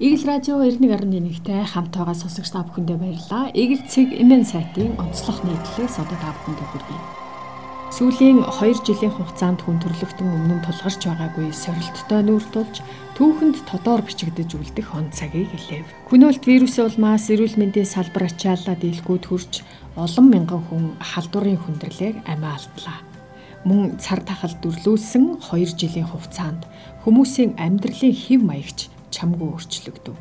Игэл радио 91.1-тэй хамт байгаа сонсогч та бүхэндээ баярлалаа. Игэл цэг эмэн сайтын онцлог нийтлэлээс одоо та бүхэндээ хүргэе. Сүүлийн 2 жилийн хугацаанд хүн төрлөختөн өмнө тулгарч байгаагүй сорилттой нүүртулж түүхэнд тодоор бичигдэж үлдэх он цагийг хэлэв. Хүнөөлт вирусын улмаас эрүүл мэндийн салбар ачааллаа дийлгүүд хүрч олон мянган хүн халдварын хүндрэлээр амиа алдлаа. Мөн цар тахал дүрлүүлсэн 2 жилийн хугацаанд хүмүүсийн амьдралын хэв маягч чамгүй өөрчлөгдөв.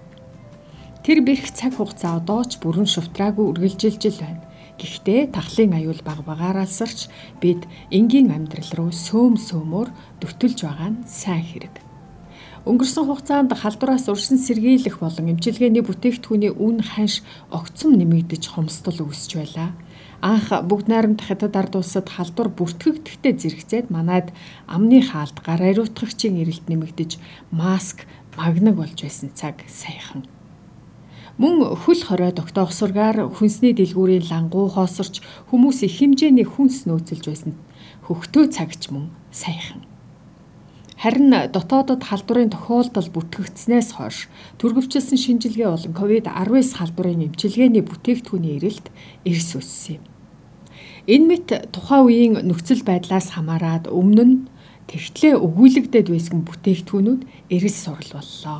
Тэр бэрх цаг хугацаа одоо ч бүрэн шувтраагүй үргэлжилж л байна. Гэхдээ тахлын аюул баг багаараалсарч бид энгийн амьдрал руу сөөм сөөмөөр дөтөлж байгаа нь сайн хэрэг. Өнгөрсөн хугацаанд халдвараас уршин сэргийлэх болон эмчилгээний бүтээгдэхүүний үн ханш огцом нэмэгдэж хомсдол үүсч байлаа. Анх бүгд найрамдах хятад ард улсад халдвар бүртгэгдэхтэй зэрэгцээд манайд амны хаалт гар ариутгагчийн эрэлт нэмэгдэж маск магнаг болж байсан цаг саяхан. Мөн хөл хорой тогтоохсургаар хүнсний дэлгүүрийн лангуу хоосорч хүмүүс их хэмжээний хүнс нөөцөлж байсан хөхтөө цагч мөн саяхан. Харин дотоодод халдварын тохиолдол бүтгэгдснээс хойш түргэвчилсэн шинжилгээ болон COVID-19 халдварын эмчилгээний бүтээгдэхүүний эрэлт эрс өссөн юм. Энэ мэт тухайн үеийн нөхцөл байдлаас хамаарад өмнө нь тэгтлээ өгүүлэгдэд байсан бүтээгдэхүүнүүд эрс сурал боллоо.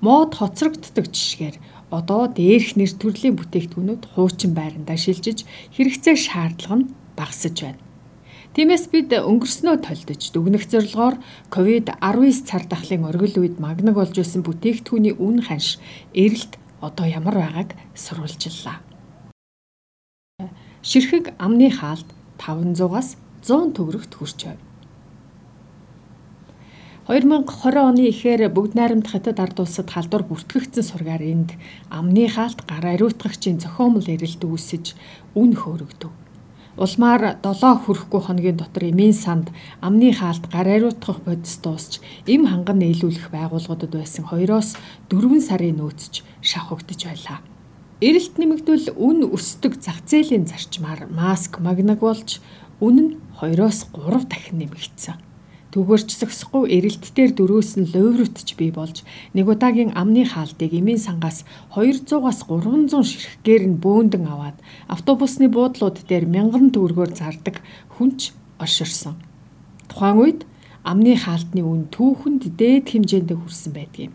Мод хоцрогддог жишгээр одоо дээрх нэр төрлийн бүтээгдэхүүнүүд хуучин байрандаа шилжиж хэрэгцээ шаардлага нь багасж байна. Тиймээс бид өнгөрснөө толдож дүгнэх зорилгоор COVID-19 цар тахлын оргил үед магнаг болж байсан бүтээгдэхүүний үн ханш эрэлт одоо ямар байгааг сурвалжлаа. Ширхэг амны хаалт 500-аас 100 төгрөгт хүрч байв. 2020 оны ихээр бүгд найрамдах хятад ард улсад халдвар бүртгэгдсэн сургаар энд амны хаалт гар ариутгагчийн зохиомл эрэлт үүсэж үн хөөрөгдөв. Улмаар 7 хүрэхгүй хоногийн дотор эмийн санд амны хаалт гар ариутгах бодис дуусч эм ханган нийлүүлэх байгууллагуудад байсан 2-оос 4 сарын нөөцч шавхагдж байлаа. Эрэлт нэмэгдвэл үн өсдөг зах зээлийн зарчмаар маск магнаг болж үн нь 2-оос 3 дахин нэмэгдсэн. Түгээрч зөксөхгүй эрэлттээр дөрөөс нь лойврутч бий болж нэг удаагийн амны хаалтыг эмийн сангаас 200-аас 300 ширхгээр нь бөөндөн аваад автобусны буудлууд дээр мянган төгрөгөөр зардаг хүнч олширсан. Тухайн үед амны хаалтны үн түүхэнд дээд хэмжээнд хүрсэн байдаг юм.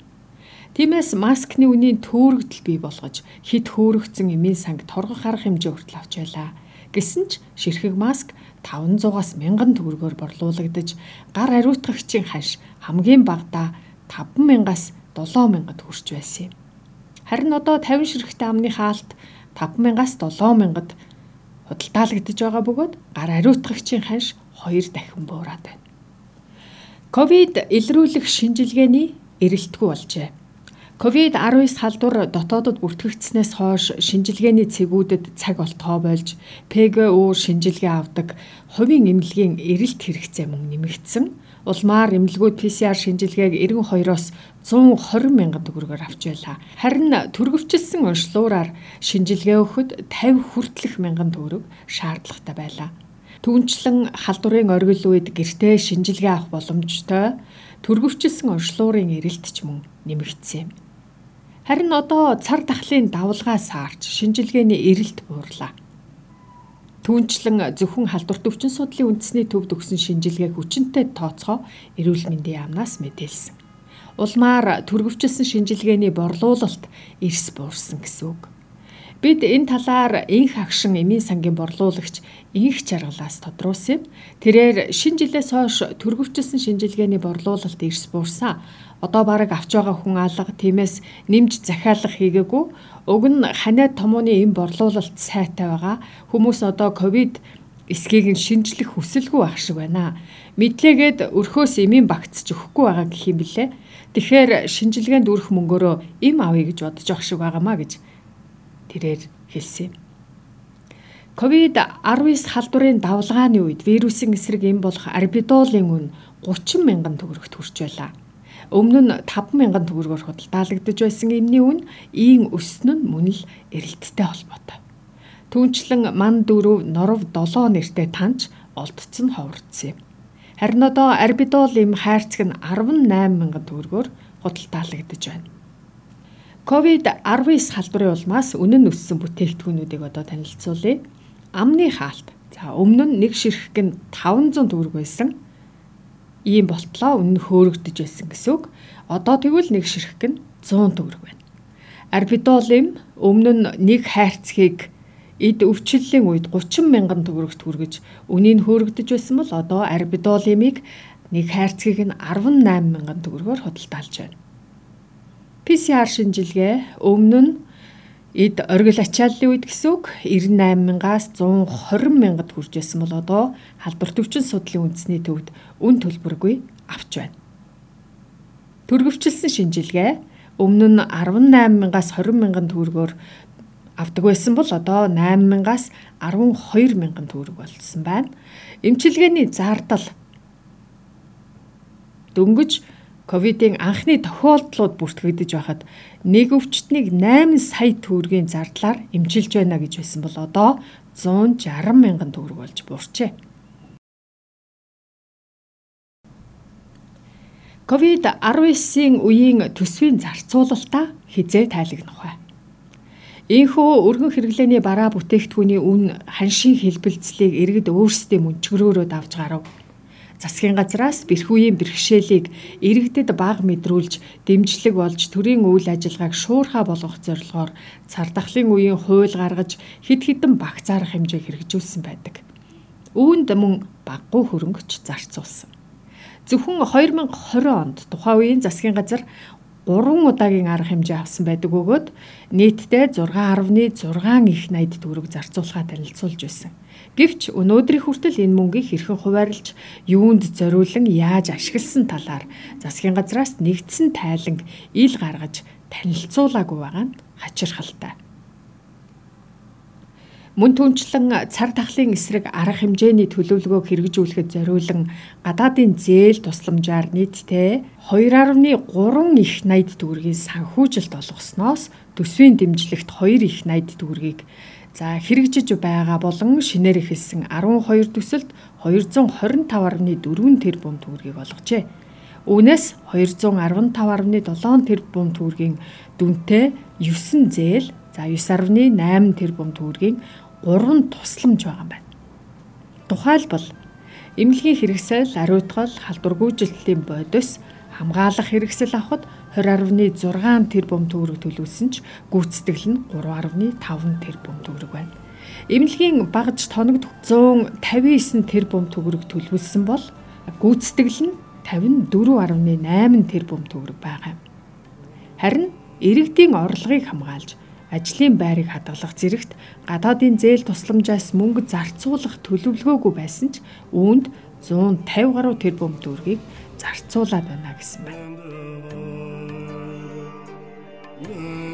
Тиймээс маскны үнийн төөрөгдөл бий болгож хит хөөрөгцөн эмийн санг торгох арга хэмжээ хүртэл авч байлаа. Гэсэн ч ширхэг маск 500-аас 1000 төгрөгөөр борлуулагдаж гар ариутгагчийн ханш хамгийн багадаа 5000-аас 7000-д хүрч байсан юм. Харин одоо 50 ширхэгтэй амны хаалт 5000-аас 7000-д худалдаалагдж байгаа бөгөөд гар ариутгагчийн ханш 2 дахин буураад байна. Ковид илрүүлэх шинжилгээний эрэлтгүй болжээ. COVID-19 халдвар дотоодод бүртгэгдснээс хойш шинжилгээний цэгүүдэд цаг олтгоо болж ПГУ шинжилгээ авдаг хувийн эмнэлгийн эрэлт хэрэгцээ мөн нэмэгдсэн. Улмаар эмнэлгүүд PCR шинжилгээг 92-оос 120 мянган төгрөгөөр авч байлаа. Харин түргэвчилсэн уншлуураар шинжилгээ өгөхөд 50 хүртэлх мянган төгрөг шаардлагатай байлаа. Түүнчлэн халдварын оргил үед гэртээ шинжилгээ авах боломжтой түргэвчилсэн уншлуурын эрэлт ч мөн нэмэгдсэн юм. Харин одоо цар тахлын давлгаас саарч шинжилгээний эрэлт буурлаа. Түүнчлэн зөвхөн халдварт өвчин судлалын үндэсний төвд өгсөн шинжилгээг хүчинтэй тооцоо эрүүл мэндийн яамнаас мэдээлсэн. Улмаар түргэвчилсэн шинжилгээний борлуулалт эрс буурсан гэсэн үг. Бид энэ талаар инх агшин эмийн сангийн борлуулагч инх чаргалаас тодруулсан юм. Тэрээр шинэ жилээс хойш түргэвчилсэн шинжилгээний борлуулалт эрс буурсан. Одоо бараг авч байгаа хүн алга тиймээс нэмж захиалга хийгээгүй. Уг нь ханиад томооны эм борлуулалт сайтай байгаа. Хүмүүс одоо ковид эсхийг нь шинжлэх хүсэлгүй байх шиг байна. Мэдлээгээд өрхөөс эмийн багтж өгөхгүй байгаа гэх юм билээ. Тэгэхээр шинжилгээнд өрөх мөнгөөрөө эм авъя гэж бодож байгаа шиг байгаамаа гэж тэрээр хэлсэн юм. COVID-19 халдварын давлгааны үед вирусын эсрэг эм болох арбидолын үн 30 мянган төгрөгт хүрч байлаа. Өмнө нь 5 мянган төгрөгөөр худалдаалагдж байсан эмний үн ийн өснө нь мөн л эрэлттэй холбоотой. Түүнчлэн ман дөрөв норов 7 нэртэй танч олдцсон ховрдсон юм. Харин одоо арбидол эм хайрцаг нь 18 мянган төгрөгөөр худалдаалагдж байна. COVID-19 халдварын улмаас үнэн өссөн бүтээгдэхүүнүүдийг одоо танилцуулъя. Амны хаалт. За өмнө нь нэг ширхэг нь 500 төгрөг байсан. Ийм болтлоо үнэн хөөрөгдөж байсан гэсэн үг. Одоо тэгвэл нэг ширхэг нь 100 төгрөг байна. Арбидолим өмнө нь нэг хайрцгийг эд өвчлөлийн үед 30 мянган төгрөгт хүргэж үнийг хөөрөгдөж байсан бол одоо арбидолимыг нэг хайрцгийг нь 18 мянган төгрөгөөр худалдаалж байна. PCR шинжилгээ өмнө нь эд оргил ачааллын үед гэсэн үг 98 мянгаас 120 мянгад хүрч байсан бол одоо халдвар төвчин судлалын үндэсний төвд үн төлбөргүй авч байна. Төргөвчлсөн шинжилгээ өмнө нь 18 мянгаас 20 мянган төгрөгөөр авдаг байсан бол одоо 8 мянгаас 12 мянган төгрөг болсон байна. Эмчилгээний зардал дөнгөж ковидын анхны тохиолдлууд бүртгэгдэж байхад нэг өвчтнийг 8 сая төгрөгийн зардлаар эмчилж байна гэж байсан бол одоо 160 мянган төгрөг болж буурчээ. Ковид-19-ийн үеийн төсвийн зарцуулалтаа хизээ тайлагнах бай. Ийхүү өргөн хэрэглээний бараа бүтээгдэхүүний үн ханшийн хэлбэлцлийг иргэд өөрсдөө мөнчгөрөөрөө давж гарав засгийн газраас бэрхүүлийн бэрхшээлийг иргэдэд баг мэдрүүлж дэмжлэг болж төрийн үйл ажиллагааг шуурхаа болгох зорилгоор цар тахлын үеийн хууль гаргаж хэд хэдэн багц арга хэмжээ хэрэгжүүлсэн байдаг. Үүнд мөн баггүй хөрөнгөч зарцуулсан. Зөвхөн 2020 онд тухайн үеийн засгийн газар 3 удаагийн арга хэмжээ авсан байдаг бөгөөд нийтдээ 6.6 их 80 төгрөг зарцуулахаа танилцуулж байсан. Гэвч өнөөдрийн хүртэл энэ мөнгийг хэрхэн хуваарлж юунд зориулан яаж ашигласан талаар засгийн газраас нэгдсэн тайланг ил гаргаж танилцуулаагүй байгаа нь хачирхалтай. Мөн түнчлэн цар тахлын эсрэг арга хэмжээний төлөвлөгөөг хэрэгжүүлэхэд зориулан гадаадын зээл тусламжаар нийтдээ 2.3 их 80 төгрөгийн санхүүжилт олгосноос төсвийн дэмжлэгт 2 их 80 төгрөгийг за хэрэгжиж байгаа болон шинээр эхэлсэн 12 төсөлд 225.4 тэрбум төгрөгийг олгожээ. Үүнээс 215.7 тэрбум төгрөгийн дүнтэй 9 зээл за 9.8 тэрбум төгрөгийн 3 тусламж байгаа юм байна. Тухайлбал эмнэлгийн хэрэгсэл, ариутгал, халдваргүйжилтлийн бодис, хамгаалах хэрэгсэл авахд 20.6 тэрбум төгрөг төлөвлөсөн ч гүйцэтгэл нь 3.5 тэрбум төгрөг байна. Эмнэлгийн багж тоногд 159 тэрбум төгрөг төлөвлөсөн бол гүйцэтгэл нь 54.8 тэрбум төгрөг байгаа. Харин иргэдийн орлогыг хамгаалж ажлын байрыг хадгалах зэрэгт гадаадын зээл тусламжаас мөнгө зарцуулах төлөвлөгөөгүй байсан ч үүнд 150 гаруй тэрбум төгрөгийг зарцуулаад байна гэсэн байна. Yeah.